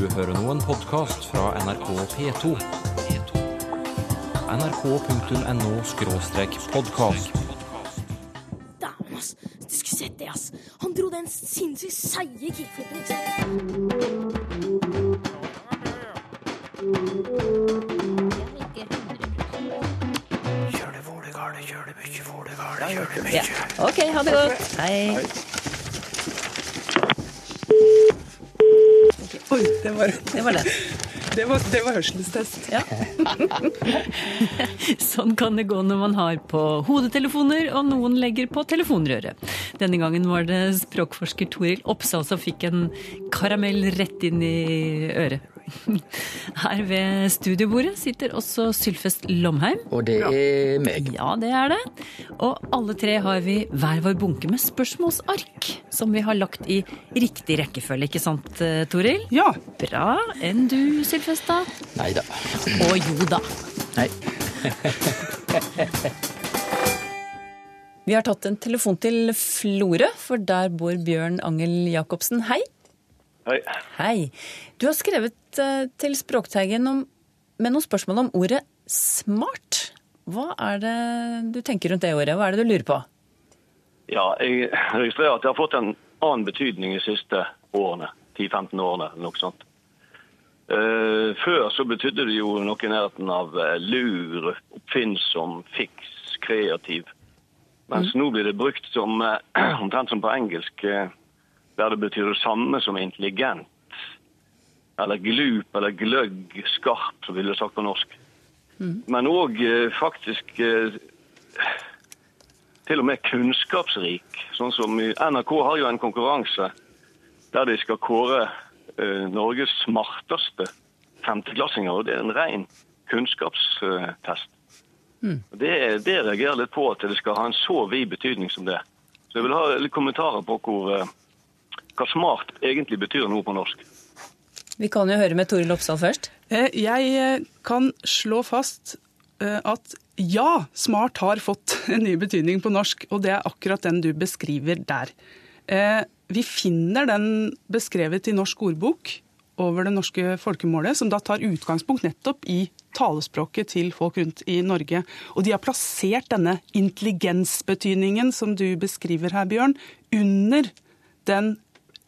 Du hører nå en podkast fra NRK P2. nrk.no podkast. Dæven, ass. Du skulle sett det, ass. Han dro den sinnssykt seige kickflipen, ikke sant. Ja. OK, ha det godt. Hei. Oi, det var, Det var det. det var, det var hørselstest. Ja. sånn kan det gå når man har på hodetelefoner, og noen legger på telefonrøret. Denne gangen var det språkforsker Toril Oppsal som fikk en karamell rett inn i øret. Her ved studiobordet sitter også Sylfest Lomheim. Og det er meg. Ja, det er det. Og alle tre har vi hver vår bunke med spørsmålsark, som vi har lagt i riktig rekkefølge, ikke sant, eh, Toril? Ja. Bra. Enn du, Sylfest, da? Nei da. Og jo da. Nei. Vi har tatt en telefon til Florø, for der bor Bjørn Angel Jacobsen. Hei. Hei. Hei. Du har skrevet eh, til Språkteigen om, med noen spørsmål om ordet smart. Hva er det du tenker rundt det ordet? Hva er det du lurer på? Ja, jeg registrerer at det har fått en annen betydning de siste årene. 10-15 årene, eller noe sånt. Eh, før så betydde det jo noe i nærheten av eh, lur, oppfinnsom, fiks, kreativ. Mens nå blir det brukt som omtrent som på engelsk, der det betyr det samme som intelligent. Eller glup eller gløgg, skarp, som ville sagt på norsk. Men òg faktisk eh, til og med kunnskapsrik. Sånn som NRK har jo en konkurranse der de skal kåre eh, Norges smarteste femteklassinger. Og det er en ren kunnskapstest. Mm. Det, det reagerer litt på at det skal ha en så vid betydning som det. Så jeg vil ha litt kommentarer på hvor, eh, hva smart egentlig betyr noe på norsk. Vi kan jo høre med Toril Oppsal først. Eh, Jeg eh, kan slå fast eh, at ja, smart har fått en ny betydning på norsk, og det er akkurat den du beskriver der. Eh, Vi finner den beskrevet i Norsk ordbok over det norske folkemålet, som da tar utgangspunkt nettopp i talespråket til folk rundt i Norge. Og de har plassert denne intelligensbetydningen som du beskriver her, Bjørn, under den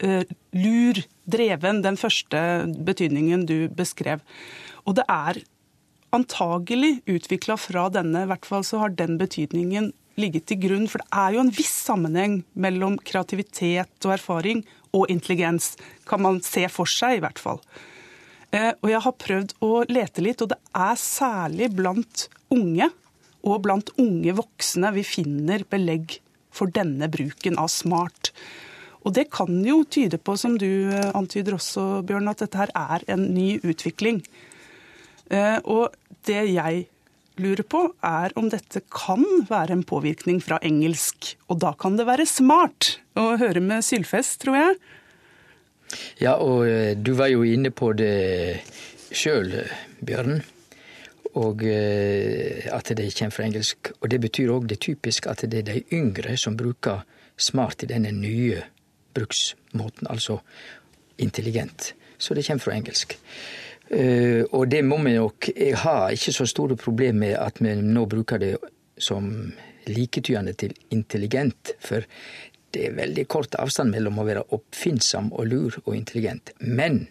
lur, dreven, den første betydningen du beskrev. Og det er antagelig utvikla fra denne, i hvert fall så har den betydningen ligget til grunn. For det er jo en viss sammenheng mellom kreativitet og erfaring og intelligens. Kan man se for seg, i hvert fall. Eh, Og jeg har prøvd å lete litt, og det er særlig blant unge og blant unge voksne vi finner belegg for denne bruken av smart. Og det kan jo tyde på, som du eh, antyder også, Bjørn, at dette her er en ny utvikling. Eh, Og det jeg lurer på, er om dette kan være en påvirkning fra engelsk. Og da kan det være smart å høre med Sylfest, tror jeg. Ja, og eh, du var jo inne på det sjøl, Bjørn. Og at det kommer fra engelsk. Og det betyr òg det typisk at det er de yngre som bruker smart i denne nye bruksmåten, altså intelligent. Så det kommer fra engelsk. Eh, og det må vi nok har ikke så store problemer med at vi nå bruker det som liketydende til intelligent, for det er veldig kort avstand mellom å være oppfinnsom og lur og intelligent. Men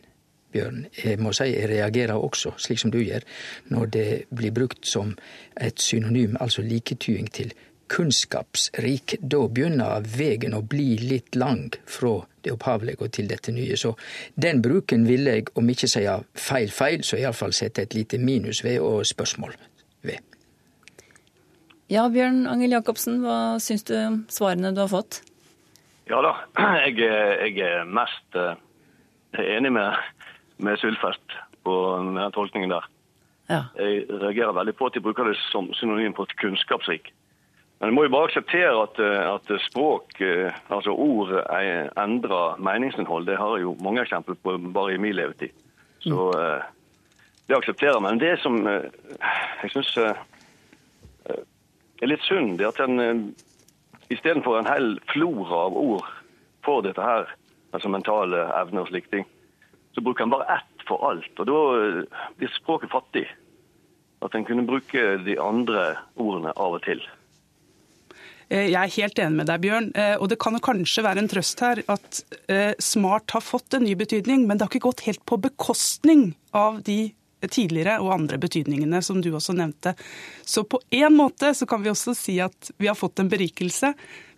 Bjørn, jeg må si jeg reagerer også, slik som du gjør, når det blir brukt som et synonym, altså liketyding til kunnskapsrik. Da begynner vegen å bli litt lang fra det opphavlege til dette nye. Så den bruken vil jeg, om ikke si feil feil, så iallfall sette et lite minus ved og spørsmål ved. Ja, Bjørn Angel Jacobsen, hva syns du om svarene du har fått? Ja da, jeg, er- jeg er mest eh, enig med, med Sylfest på den tolkningen der. Ja. Jeg reagerer veldig på at de bruker det som synonym på kunnskapsrik. Men jeg må jo bare akseptere at, eh, at språk, eh, altså ord, eh, endrer meningsinnhold. Det har jeg jo mange eksempler på bare i min levetid. Så eh, det aksepterer jeg. Men det som jeg syns er litt synd, det er at en istedenfor en hel flora av ord for dette her, altså mentale evner og slike ting, så bruker en bare ett for alt. Og da blir språket fattig. At en kunne bruke de andre ordene av og til. Eh, Jeg er helt enig med deg, Bjørn. Eh, Og det kan jo kanskje være en trøst her at eh, smart har fått en ny betydning, men det har ikke gått helt på bekostning av de tidligere og andre betydningene som du også nevnte. Så på en måte så kan vi også si at vi har fått en berikelse.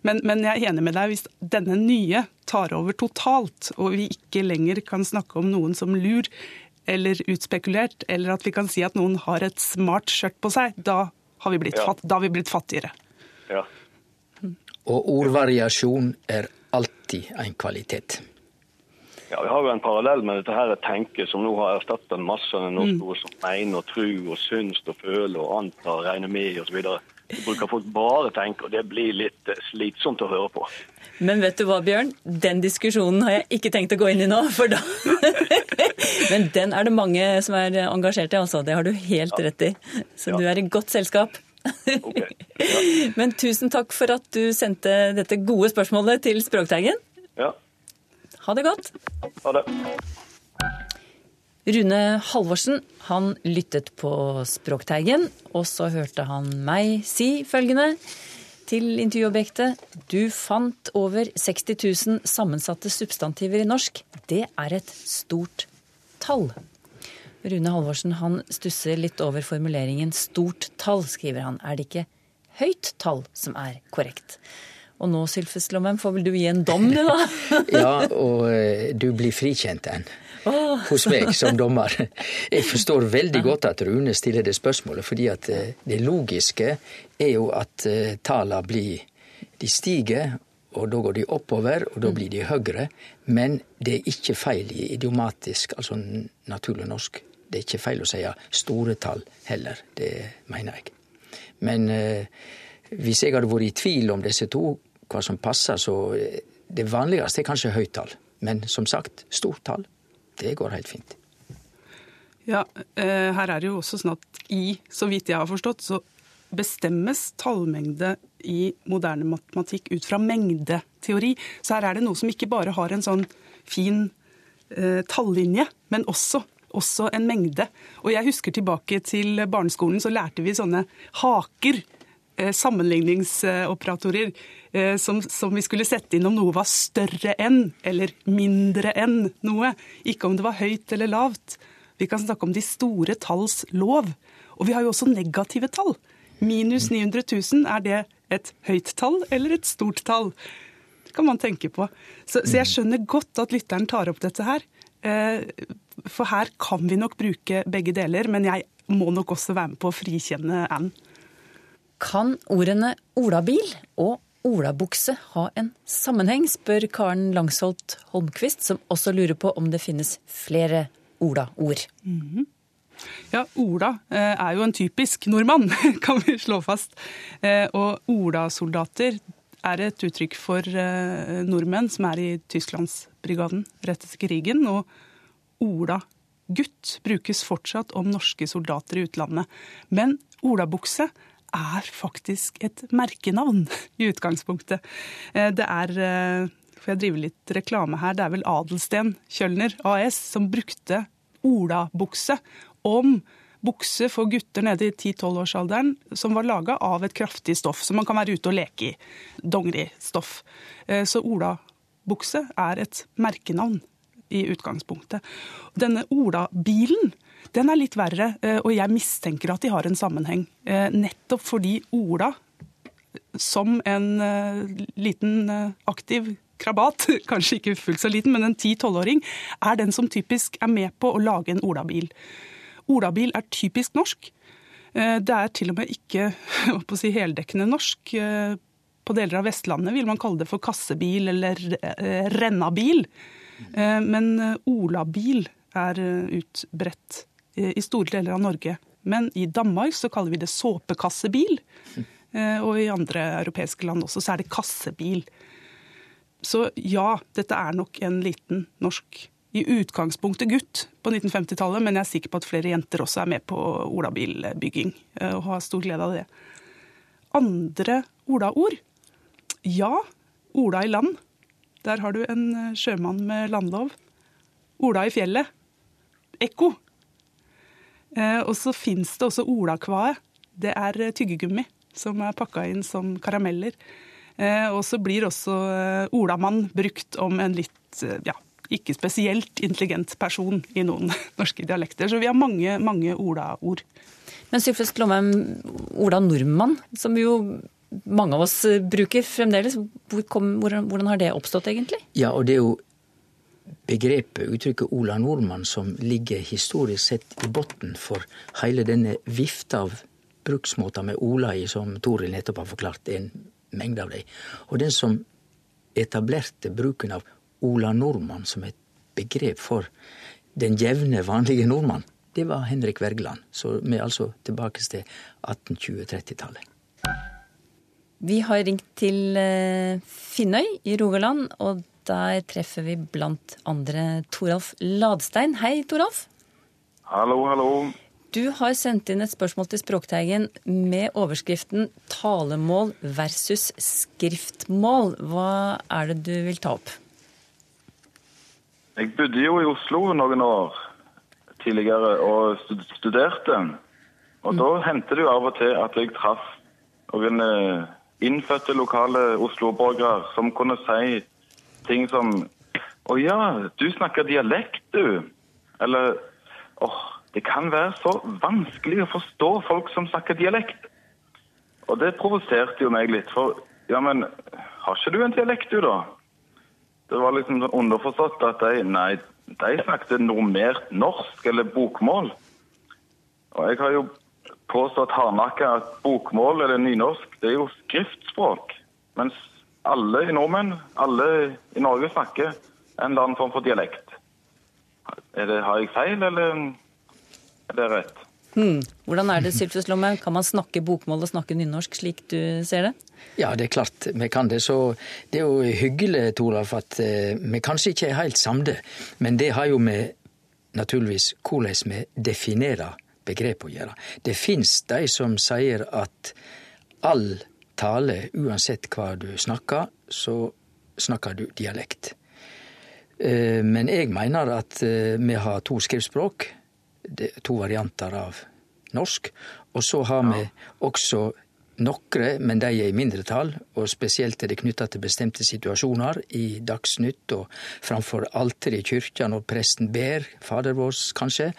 Men, men jeg er enig med deg hvis denne nye tar over totalt, og vi ikke lenger kan snakke om noen som lur eller utspekulert, eller at vi kan si at noen har et smart skjørt på seg, da har vi blitt, Ja. fatt, har vi blitt fattigere. Ja. Og ordvariasjon er alltid en kvalitet. Ja, Vi har jo en parallell med dette her tenke, som nå har erstatta masse av Mm. norske ord som mener og tro og syns og føler og antar, og regne med osv. Så bruker folk bare tenke, og det blir litt eh, slitsomt å høre på. Men vet du hva, Bjørn? Den diskusjonen har jeg ikke tenkt å gå inn i nå, for da Men den er det mange som er engasjert i, altså. Det har du helt rett i. Så Ja. du er i godt selskap. Ja. Men tusen takk for at du sendte dette gode spørsmålet til Språkteigen. ja. Ha det godt. Ha det. Rune Halvorsen han lyttet på Språkteigen, og så hørte han meg si følgende til intervjuobjektet. Du fant over 60 000 sammensatte substantiver i norsk. Det er et stort tall. Rune Halvorsen han stusser litt over formuleringen 'stort tall', skriver han. Er det ikke høyt tall som er korrekt? Og nå, Sylfes Lomheim, får vel du gi en dom, du, da? Ja, og eh, du blir frikjent den. Hos meg som dommer. Jeg forstår veldig godt at Rune stiller det spørsmålet, fordi at eh, det logiske er jo at tallene blir De stiger, og da går de oppover, og da blir de høyere. Men det er ikke feil i idiomatisk, altså naturlig norsk. Det er ikke feil å si store tall heller. Det mener jeg. Men eh, hvis jeg hadde vært i tvil om disse to, hva som passer, så eh, Det vanligste er kanskje høyt tall. Men som sagt, stort tall. Det går helt fint. Ja, eh, her er det jo også sånn at i, så vidt jeg har forstått, så bestemmes tallmengde i moderne matematikk ut fra mengdeteori. Så her er det noe som ikke bare har en sånn fin eh, tallinje, men også, også en mengde. Og jeg husker tilbake til barneskolen, så lærte vi sånne haker. eh, Sammenligningsoperatorer eh, som, som vi skulle sette inn om noe var større enn eller mindre enn noe. Ikke om det var høyt eller lavt. Vi kan snakke om de store talls lov. Og vi har jo også negative tall. Minus 900 000, er det et høyt tall eller et stort tall? Det kan man tenke på. Så, så jeg skjønner godt at lytteren tar opp dette her. Eh, For her kan vi nok bruke begge deler, men jeg må nok også være med på å frikjenne Anne. Kan ordene olabil og olabukse ha en sammenheng, spør Karen Langsholt Holmquist, som også lurer på om det finnes flere olaord. Ja, Ola eh, er jo en typisk nordmann, kan vi slå fast. Eh, Og Ola-soldater er et uttrykk for eh, nordmenn som er i Tysklandsbrigaden rett etter krigen. Og Ola-gutt brukes fortsatt om norske soldater i utlandet. Men olabukse er faktisk et merkenavn i utgangspunktet. Det er Får jeg drive litt reklame her? Det er vel Adelsten Kjølner AS som brukte olabukse om bukse for gutter nede i 10-12-årsalderen som var laga av et kraftig stoff som man kan være ute og leke i. Dongeristoff. Eh, Så olabukse er et merkenavn i utgangspunktet. Denne olabilen den er litt verre, eh, og jeg mistenker at de har en sammenheng. Eh, Nettopp fordi Ola som en liten aktiv krabat, kanskje ikke fullt så liten, men en 10-12-åring, er den som typisk er med på å lage en olabil. Olabil er typisk norsk. Eh, Det er til og med ikke å si, heldekkende norsk. Eh, På deler av Vestlandet vil man kalle det for kassebil eller eh, rennabil. Men olabil er utbredt i store deler av Norge. Men i Danmark så kaller vi det såpekassebil. Og i andre europeiske land også så er det kassebil. Så ja, dette er nok en liten norsk i utgangspunktet gutt på 1950-tallet, men jeg er sikker på at flere jenter også er med på olabilbygging eh, og har stor glede av det. Andre olaord? Ja, Ola i land. Der har du en eh, sjømann med landlov. Ola i fjellet. Ekko. Eh, og så fins det også olakvae. Det er tyggegummi som er pakka inn som karameller. Eh, og så blir også eh, olamann brukt om en litt eh, ja, ikke spesielt intelligent person i noen norske dialekter. Så vi har mange, mange olaord. Men Sylfest Glomheim, Ola Nordmann, som jo mange av oss bruker fremdeles, hvor kom, hvordan, hvordan har det oppstått egentlig? Ja, og det er jo begrepet, uttrykket Ola Nordmann, som ligger historisk sett i bunnen for hele denne vifta av bruksmåter med Ola i, som Toril nettopp har forklart, en mengde av dem. Og den som etablerte bruken av Ola Nordmann som et begrep for den jevne, vanlige nordmann, det var Henrik Wergeland. Så vi er altså tilbake til 1820-30-tallet. Vi har ringt til eh, Finnøy i Rogaland, og der treffer vi blant andre Toralf Ladstein. Hei, Toralf. Hallo, hallo. Du har sendt inn et spørsmål til Språkteigen med overskriften 'Talemål versus skriftmål'. Hva er det du vil ta opp? Jeg bodde jo i Oslo noen år tidligere og stud- studerte. Og da hendte det jo av og til at jeg traff noen eh, innfødte lokale Oslo-borgere som kunne si ting som Å ja, du snakker dialekt, du. Eller åh, det kan være så vanskelig å forstå folk som snakker dialekt. Og det provoserte jo meg litt, for ja, men har ikke du en dialekt, du, da? Det var liksom underforstått at de, nei, de snakket normert norsk eller bokmål. Og jeg har jo påstått hardnakka at bokmål eller nynorsk, det er jo skriftspråk. Mens alle i nordmenn, alle i Norge snakker en eller annen form for dialekt. Det, har jeg feil, eller er rett? Hmm. Hvordan er det, Sylfus Lomme? Kan man snakke bokmål og snakke nynorsk slik du ser det? Ja, det er klart vi kan det. Så det er jo hyggelig, Toralf, at eh, vi kanskje ikke er helt samde, men det har jo med naturligvis hvordan vi definerer begrep å gjøre. Det fins de som sier at all tale, uansett hva du snakker, så snakker du dialekt. Eh, Men jeg mener at eh, vi har to skriftspråk, det to varianter av norsk. Og så har vi også nokre, men de er i mindretall, og spesielt er det knytta til bestemte situasjoner i Dagsnytt og framfor alteret i kyrkja når presten ber, Fader vår kanskje.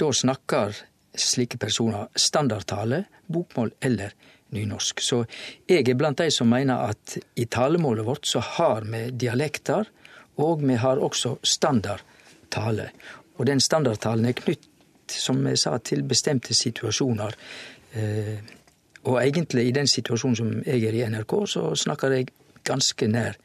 Da snakker slike personer standardtale, bokmål eller nynorsk. Så jeg er blant de som mener at i talemålet vårt så har vi dialekter, og vi har også standardtale. Og den standardtalen er knytt, som jeg sa, til bestemte situasjoner. Eh, og egentlig i den situasjonen som jeg er i NRK, så snakker jeg ganske nær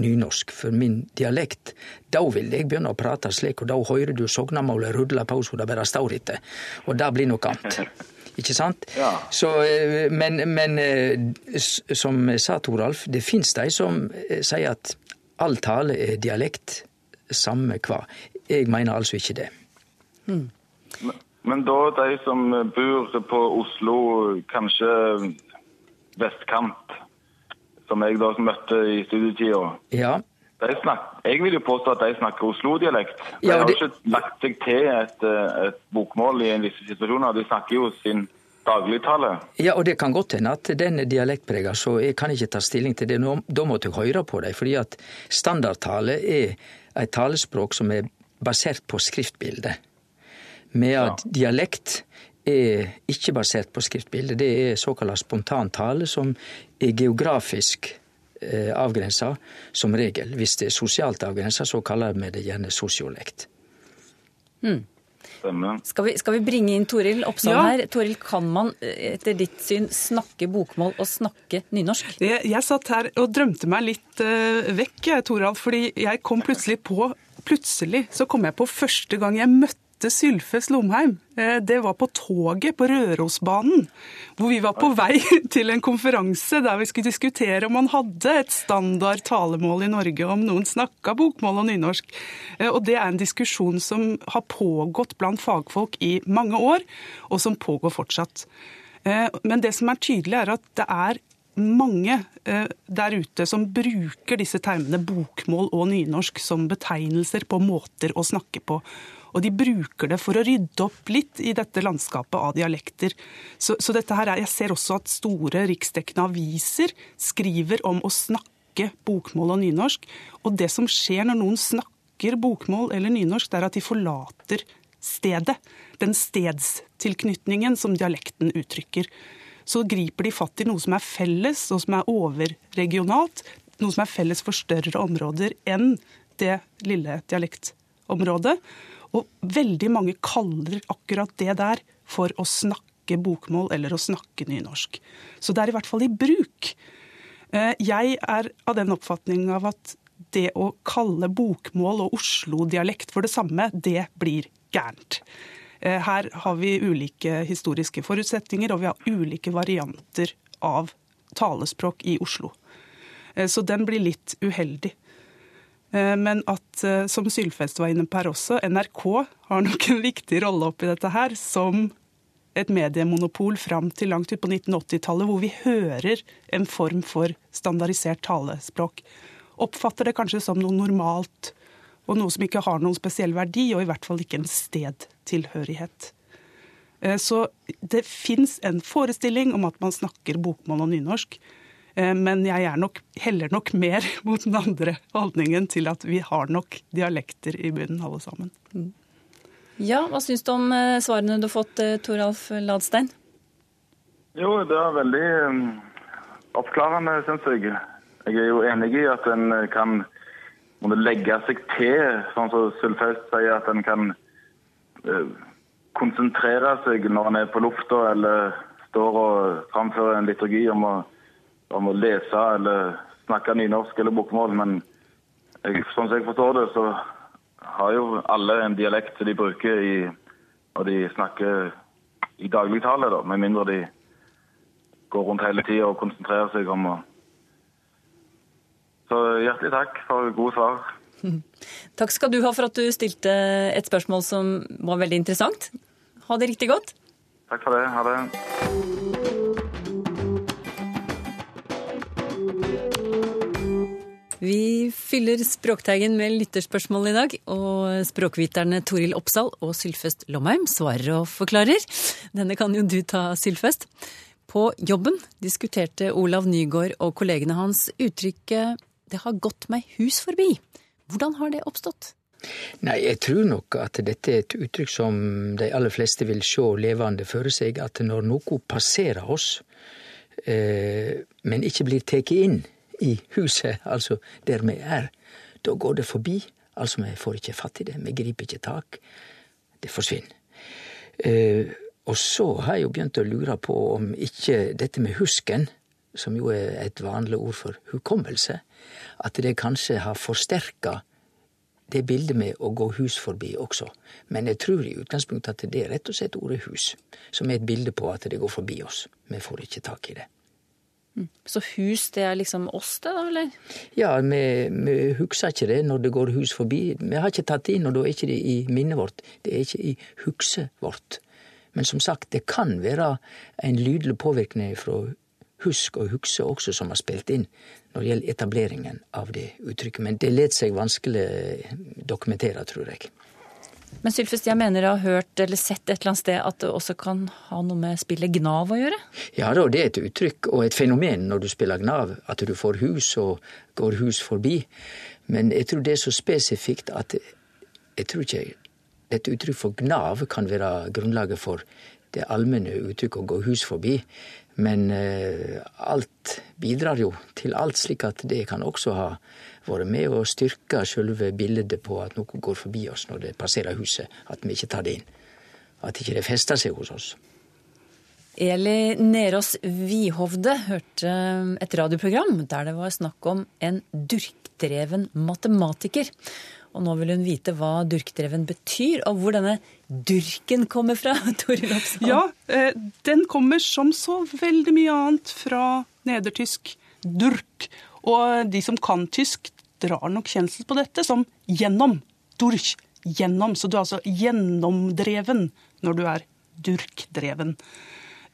nynorsk. For min dialekt, da vil jeg begynne å prate slik, og da hører du sognamålet rudle på så det bare står etter. Og det blir noe annet. Ikke sant? Ja. Så, eh, men, men eh, som sa, Toralf, det fins de som sier at all tale er dialekt, samme hva. Jeg mener altså ikke det. Men, men da de som bor på Oslo, kanskje vestkant, som jeg da møtte i studietida, Ja, jeg vil jo påstå at de snakker Oslo-dialekt. De Ja, har det- ikke lagt seg til et, et bokmål i en visse situasjoner. De snakker jo sin dagligtale. Ja, og det kan godt hende at den er dialektprega, så jeg kan ikke ta stilling til det. Nå, da måtte jeg høre på dem, fordi at standardtale er et talespråk som er basert på skriftbilde. Medan dialekt er ikke basert på skriftbilde. Det er såkalt spontantale, som er geografisk eh, avgrensa som regel. Hvis det er sosialt avgrensa, så kaller vi det gjerne sosiolekt. Mm. Skal vi, skal vi bringe inn Toril Oppsal Ja. her? Toril, kan man eh, etter ditt syn snakke bokmål og snakke nynorsk? Jeg, jeg satt her og drømte meg litt uh, vekk, jeg, Toralf, fordi jeg kom plutselig på Plutselig så kom jeg på første gang jeg møtte Sylfest Lomheim. Slomheim, det var på toget på Rørosbanen, hvor vi var på vei til en konferanse der vi skulle diskutere om man hadde et standard talemål i Norge, om noen snakka bokmål og nynorsk. Eh, og det er en diskusjon som har pågått blant fagfolk i mange år, og som pågår fortsatt. Eh, Men det som er tydelig, er at det er mange eh, der ute som bruker disse termene bokmål og nynorsk som betegnelser på måter å snakke på. Og de bruker det for å rydde opp litt i dette landskapet av dialekter. Så, så dette her er, Jeg ser også at store riksdekkende aviser skriver om å snakke bokmål og nynorsk. Og det som skjer når noen snakker bokmål eller nynorsk, det er at de forlater stedet. Den stedstilknytningen som dialekten uttrykker. Så griper de fatt i noe som er felles, og som er overregionalt. Noe som er felles for større områder enn det lille dialektområdet. Og veldig mange kaller akkurat det der for å snakke bokmål eller å snakke nynorsk. Så det er i hvert fall i bruk. Eh, jeg er av den oppfatning av at det å kalle bokmål og Oslo-dialekt for det samme, det blir gærent. Eh, her har vi ulike historiske forutsetninger, og vi har ulike varianter av talespråk i Oslo. Eh, så den blir litt uheldig. Eh, men at, som Sylfest var inne på her også, NRK har nok en viktig rolle oppi dette her, som et mediemonopol fram til langt ut på 1980-tallet, hvor vi hører en form for standardisert talespråk. Oppfatter det kanskje som noe normalt, og noe som ikke har noen spesiell verdi, og i hvert fall ikke en stedtilhørighet. Eh, så det fins en forestilling om at man snakker bokmål og nynorsk, Eh, men jeg er nok, heller nok mer mot den andre holdningen til at vi har nok dialekter i bunnen, alle sammen. Mm. Ja, Hva syns du om eh, svarene du har fått, Toralf Ladstein? Jo, det er veldig oppklarende, syns jeg. Jeg er jo enig i at en kan legge seg til, sånn som Sylfest sier, at en kan konsentrere seg når en er på lufta eller står og framfører en liturgi om å om å lese eller snakke nynorsk eller bokmål. Men jeg, sånn som jeg forstår det, så har jo alle en dialekt som de bruker i, når de snakker i dagligtale, da, med mindre de går rundt hele tida og konsentrerer seg om å Så hjertelig takk for gode svar. Takk skal du ha for at du stilte et spørsmål som var veldig interessant. Ha det riktig godt. Takk for det. Ha det. Vi fyller Språkteigen med lytterspørsmål i dag, og språkviterne Toril Oppsal og Sylfest Lomheim svarer og forklarer. Denne kan jo du ta, Sylfest. På jobben diskuterte Olav Nygaard og kollegene hans uttrykket 'det har gått meg hus forbi'. Hvordan har det oppstått? Nei, jeg tror nok at dette er et uttrykk som de aller fleste vil se levende føre seg. At når noe passerer oss, eh, men ikke blir tatt inn i huset, altså der vi er. Da går det forbi. Altså, vi får ikke fatt i det, vi griper ikke tak. Det forsvinner. Eh, og så har jeg jo begynt å lure på om ikke dette med husken, som jo er et vanlig ord for hukommelse, at det kanskje har forsterka det bildet med å gå hus forbi også. Men jeg tror i utgangspunktet at det er rett og slett ordet hus, som er et bilde på at det går forbi oss. Vi får ikke tak i det. Mm. Så hus, det er liksom oss, det da, eller? Ja, vi, vi husker ikke det når det går hus forbi. Vi har ikke tatt det inn, og da er ikke det i minnet vårt. Det er ikke i hukset vårt. Men som sagt, det kan være en lydelig påvirkning fra husk og hukse også som har spilt inn når det gjelder etableringen av det uttrykket. Men det let seg vanskelig dokumentere, tror jeg. Men Sylfest, jeg mener jeg har hørt eller sett et eller annet sted at det også kan ha noe med spillet Gnav å gjøre? Ja da, det er et uttrykk og et fenomen når du spiller Gnav, at du får hus og går hus forbi. Men jeg tror det er så spesifikt at jeg tror ikke et uttrykk for Gnav kan være grunnlaget for det allmenne uttrykket å gå hus forbi. Men eh, alt bidrar jo til alt, slik at det kan også ha vært med å styrke selve bildet på at noe går forbi oss når det passerer huset, at vi ikke tar det inn. At ikke det fester seg hos oss. Eli Nerås Vihovde hørte et radioprogram der det var snakk om en durkdreven matematiker. Og nå vil hun vite hva durkdreven betyr, og hvor denne durken kommer fra. Toril Opsal. Ja, eh, den kommer som så veldig mye annet fra nedertysk durk. Og de som kan tysk, drar nok kjensel på dette som gjennom. Durch. Gjennom. Så du er altså gjennomdreven når du er durkdreven.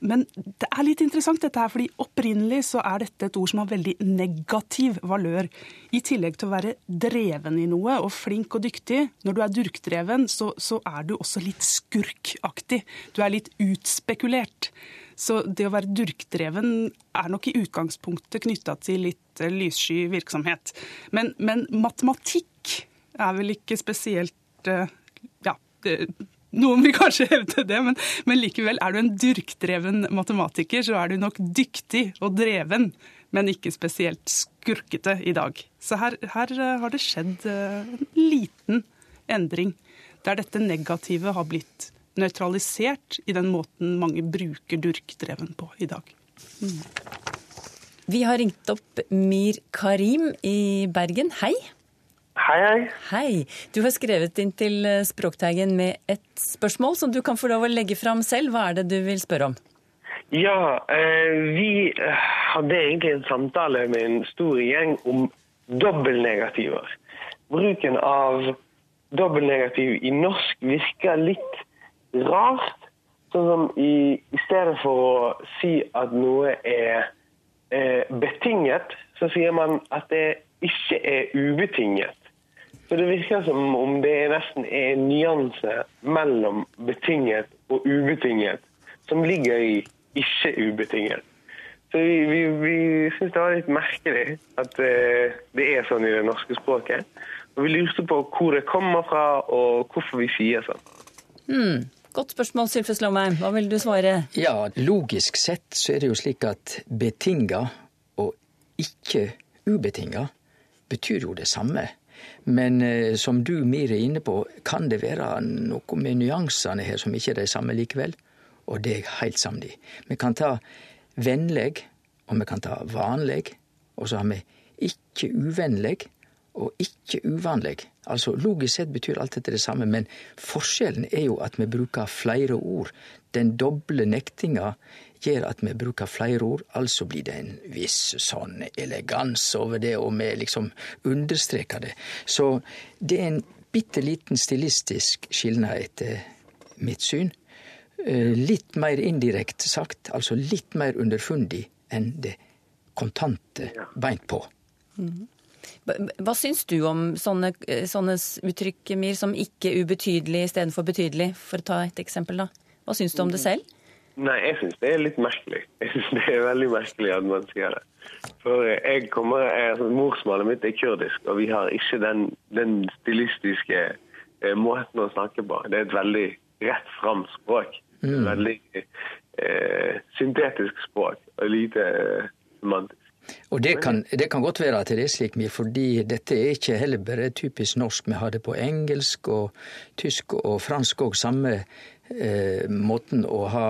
Men det er litt interessant dette her, fordi opprinnelig så er dette et ord som har veldig negativ valør. I tillegg til å være dreven i noe og flink og dyktig. Når du er durkdreven, så, så er du også litt skurkaktig. Du er litt utspekulert. Så det å være durkdreven er nok i utgangspunktet knytta til litt eh, lyssky virksomhet. Men, men matematikk er vel ikke spesielt eh, Ja. Noen vil kanskje hevde det, men, men likevel, er du en durkdreven matematiker, så er du nok dyktig og dreven, men ikke spesielt skurkete i dag. Så her, her eh, har det skjedd eh, en liten endring, der dette negative har blitt nøytralisert i den måten mange bruker durkdreven på i dag. Vi har ringt opp Mir Karim i Bergen. Hei. Hei, hei. Hei. Du har skrevet inn til eh, Språkteigen med et spørsmål som du kan få lov å legge fram selv. Hva er det du vil spørre om? Ja, eh, vi eh, hadde egentlig en samtale med en stor gjeng om dobbeltnegativer. Bruken av dobbeltnegativ i norsk virker litt rart. Sånn som i, i stedet for å si at noe er eh, betinget, så sier man at det ikke er ubetinget. Så det virker som om det nesten er en nyanse mellom betinget og ubetinget som ligger i ikke ubetinget. Så vi, vi, vi syns det var litt merkelig at eh, det er sånn i det norske språket. Og vi lurte på hvor det kommer fra, og hvorfor vi sier sånn. Mm. Godt spørsmål, Sylfe Slåmheim. Hva vil du svare? Ja, logisk sett så er det jo slik at betinga og ikke ubetinga betyr jo det samme. Men eh, som du, Mir, er inne på, kan det være noe med nyansene her som ikke er de samme likevel. Og det er jeg helt samd i. Vi kan ta vennleg, og vi kan ta vanleg. Og så har vi ikke uvennleg og ikke uvanlig. Altså Logisk sett betyr alt dette det samme, men forskjellen er jo at vi bruker flere ord. Den doble nektinga gjør at vi bruker flere ord, altså blir det en viss sånn elegans over det, og vi liksom understreker det. Så det er en bitte liten stilistisk skilnad etter mitt syn. Eh, Litt mer indirekte sagt, altså litt mer underfundig enn det kontante beint på. Hva- Hva syns du om sånne, eh, sånne uttrykk, Mir, som ikke ubetydelig istedenfor betydelig? For å ta et eksempel, da. Hva syns du om det selv? Nei, jeg syns det er litt merkelig. Jeg synes det er veldig merkelig at man sier det. For jeg kommer, jeg, altså, Morsmålet mitt er kurdisk, og vi har ikke den, den stilistiske eh, måten å snakke på. Det er et veldig rett fram språk. Veldig eh, syntetisk språk, og lite eh, semantisk. Og det kan, det kan godt være at det er slik, mye, fordi dette er ikke heller bare typisk norsk. Vi har det på engelsk og tysk og fransk òg, samme eh, måten å ha,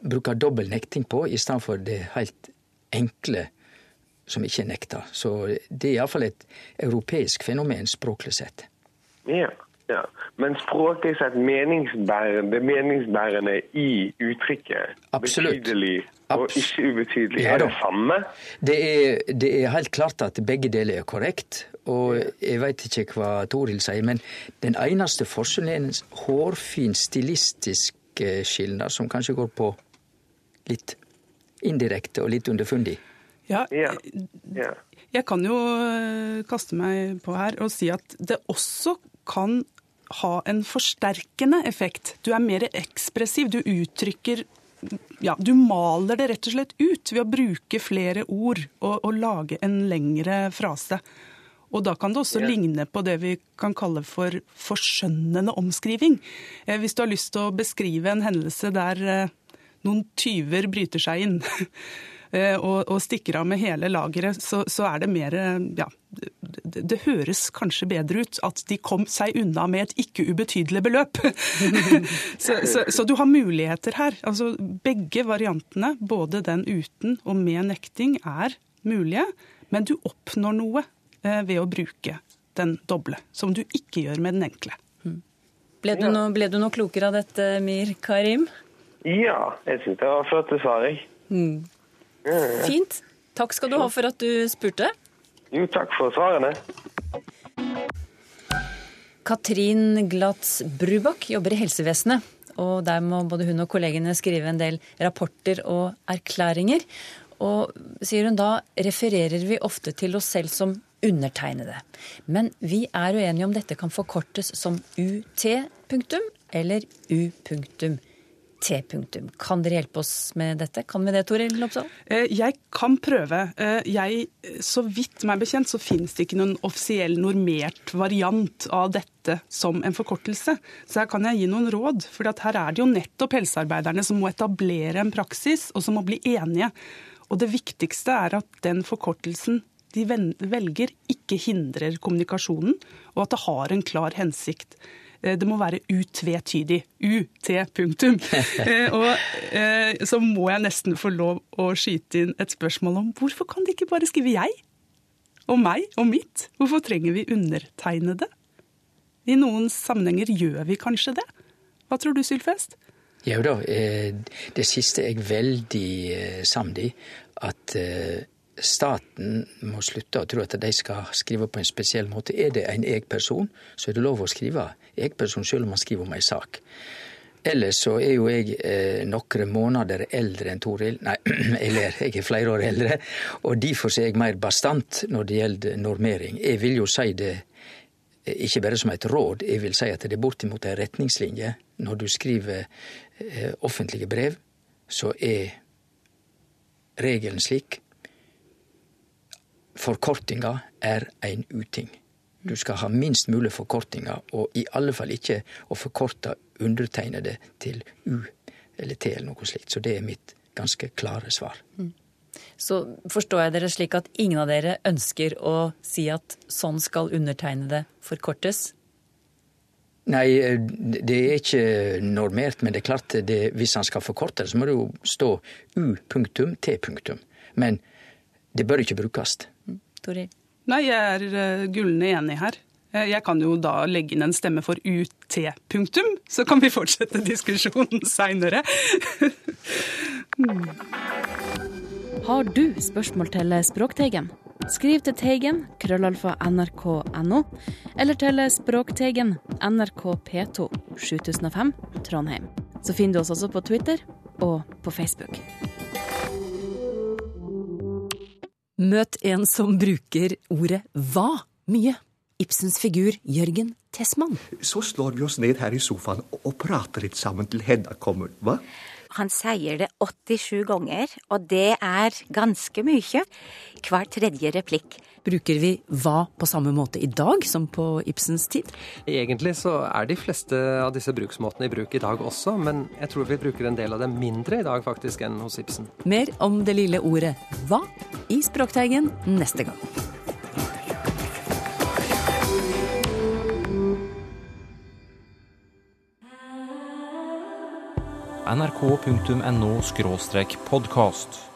bruke dobbel nekting på, i stedet for det helt enkle som ikke er nekta. Så det er iallfall et europeisk fenomen språklig sett. Ja, ja. Men språklig sett meningsbærende, meningsbærende i uttrykket Absolutt. betydelig og Abs- ikke ubetydelig, Ja er det samme? Det er, det er helt klart at begge deler er korrekt, og jeg veit ikke hva Toril sier, men den eneste forskjellen er en hårfin stilistisk eh, skilnad som kanskje går på litt indirekte og litt underfundig. Ja, Ja. ja. Jeg kan jo eh, kaste meg på her og si at det også kan ha en forsterkende effekt. Du er mer ekspressiv, du uttrykker ja, Du maler det rett og slett ut ved å bruke flere ord og, og lage en lengre frase. Og da kan det også yeah. ligne på det vi kan kalle for forskjønnende omskriving. Eh, Hvis du har lyst til å beskrive en hendelse der eh, noen tyver bryter seg inn og, og stikker av med hele lageret, så, så er det mer eh, Ja, det, det høres kanskje bedre ut at de kom seg unna med et ikke ubetydelig beløp. så, så, så du har muligheter her. Altså begge variantene, både den uten og med nekting, er mulige, men du oppnår noe eh, ved å bruke den doble, som du ikke gjør med den enkle. Ble du, noe, ble du noe klokere av dette, Mir Karim? Ja, jeg syns det var flott svar, jeg. Fint. Takk skal du ha for at du spurte. Jo, takk for svarene. Katrin Glatz Brubakk jobber i helsevesenet. og der må både hun og kollegene skrive en del rapporter og erklæringer. Og sier hun da refererer vi ofte til oss selv som undertegnede. Men vi er uenige om dette kan forkortes som UT, punktum, eller U, punktum. T-punktum. Kan dere hjelpe oss med dette? Kan vi det, Toril Lopsdal? Eh, jeg kan prøve. Eh, jeg, så vidt meg bekjent så finnes det ikke noen offisiell normert variant av dette som en forkortelse. Så her kan jeg gi noen råd. For her er det jo nettopp helsearbeiderne som må etablere en praksis, og som må bli enige. Og det viktigste er at den forkortelsen de velger, ikke hindrer kommunikasjonen, og at det har en klar hensikt. Eh, det må være utvetydig. UT, punktum. Eh, og eh, så må jeg nesten få lov å skyte inn et spørsmål om hvorfor kan de ikke bare skrive jeg? Og meg og mitt? Hvorfor trenger vi undertegnede? I noen sammenhenger gjør vi kanskje det. Hva tror du, Sylfest? Jo da, det siste er jeg veldig samd i. At staten må slutte å tro at de skal skrive på en spesiell måte. Er det en eg-person, så er det lov å skrive eg-person selv om han skriver om ei sak. Ellers så er jo jeg eh, nokre måneder eldre enn Toril. Nei, jeg ler, jeg er flere år eldre. Og derfor er jeg mer bastant når det gjelder normering. Jeg vil jo si det eh, ikke bare som et råd, jeg vil si at det er bortimot ei retningslinje. Når du skriver eh, offentlige brev, så er regelen slik forkortinga er ein uting. Du skal ha minst mulig forkortinger, og i alle fall ikke å forkorte undertegnede til U eller T eller noe slikt. Så det er mitt ganske klare svar. Mm. Så forstår jeg dere slik at ingen av dere ønsker å si at sånn skal undertegnede forkortes? Nei, det er ikke normert, men det er klart det, hvis han skal forkorte det, så må det jo stå U punktum T punktum. Men det bør ikke brukes. Toril? Nei, jeg er uh, gullende enig her. Eh, jeg kan jo da legge inn en stemme for UT, punktum, så kan vi fortsette diskusjonen seinere. Har du spørsmål til Språkteigen? Skriv til Teigen, krøllalfa nrk.no, eller til Språkteigen, NRK P2, 7005, Trondheim. Så finner du oss også på Twitter og på Facebook. Møt en som bruker ordet hva mye. Ibsens figur Jørgen Tessmann. Så slår vi oss ned her i sofaen og prater litt sammen til Hedda kommer, hva? Han sier det 87 ganger, og det er ganske mye. Hver tredje replikk. Bruker vi hva på samme måte i dag som på Ibsens tid? Egentlig så er de fleste av disse bruksmåtene i bruk i dag også, men jeg tror vi bruker en del av dem mindre i dag faktisk enn hos Ibsen. Mer om det lille ordet hva i Språkteigen neste gang. nrk.no podkast.